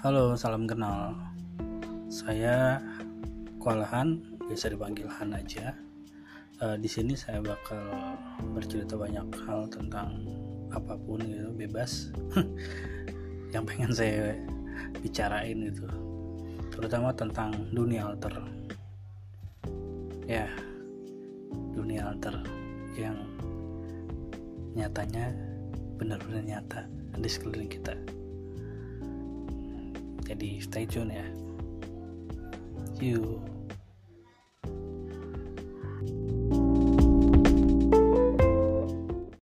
Halo, salam kenal. Saya Kualahan, biasa dipanggil Han aja. Uh, di sini saya bakal bercerita banyak hal tentang apa pun gitu, bebas. yang pengen saya bicarain itu, terutama tentang dunia alter. Ya, dunia alter yang nyatanya benar-benar nyata di sekeliling kita jadi stay tune ya. See you